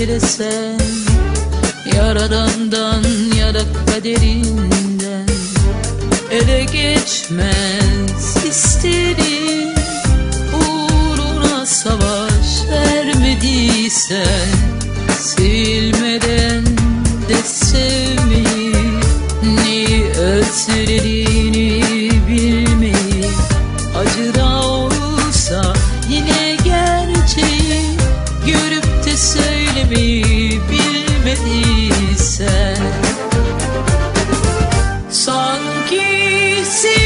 dilesen Yaradandan ya da kaderinden Ele geçmez isterim Uğruna savaş vermediysen Silmeden de sevmeyi Ni özlediğini bilmediysen Sanki seni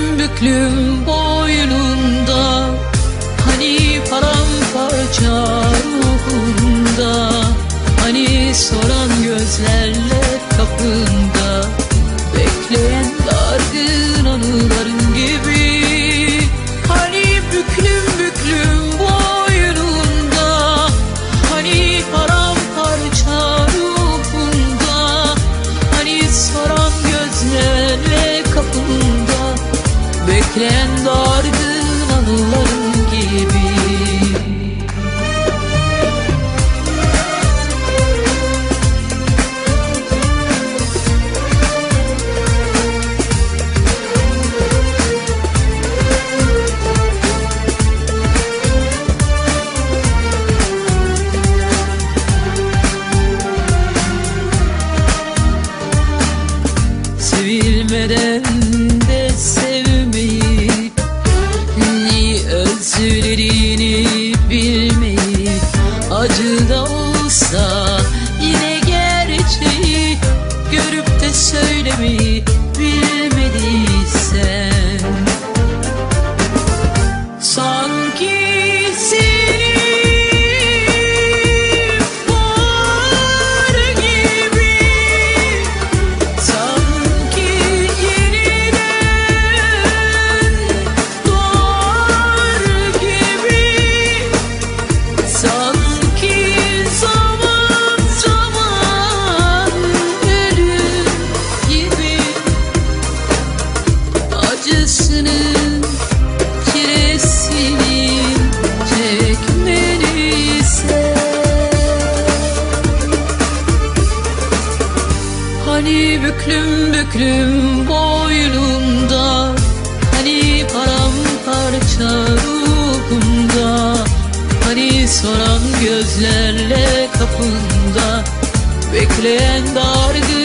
büklüm büklüm boynunda. Hani paramparça ruhunda. Hani soran gözlerle kapında. Bekleyen büklüm boynumda Hani paramparça ruhumda Hani soran gözlerle kapında Bekleyen dargın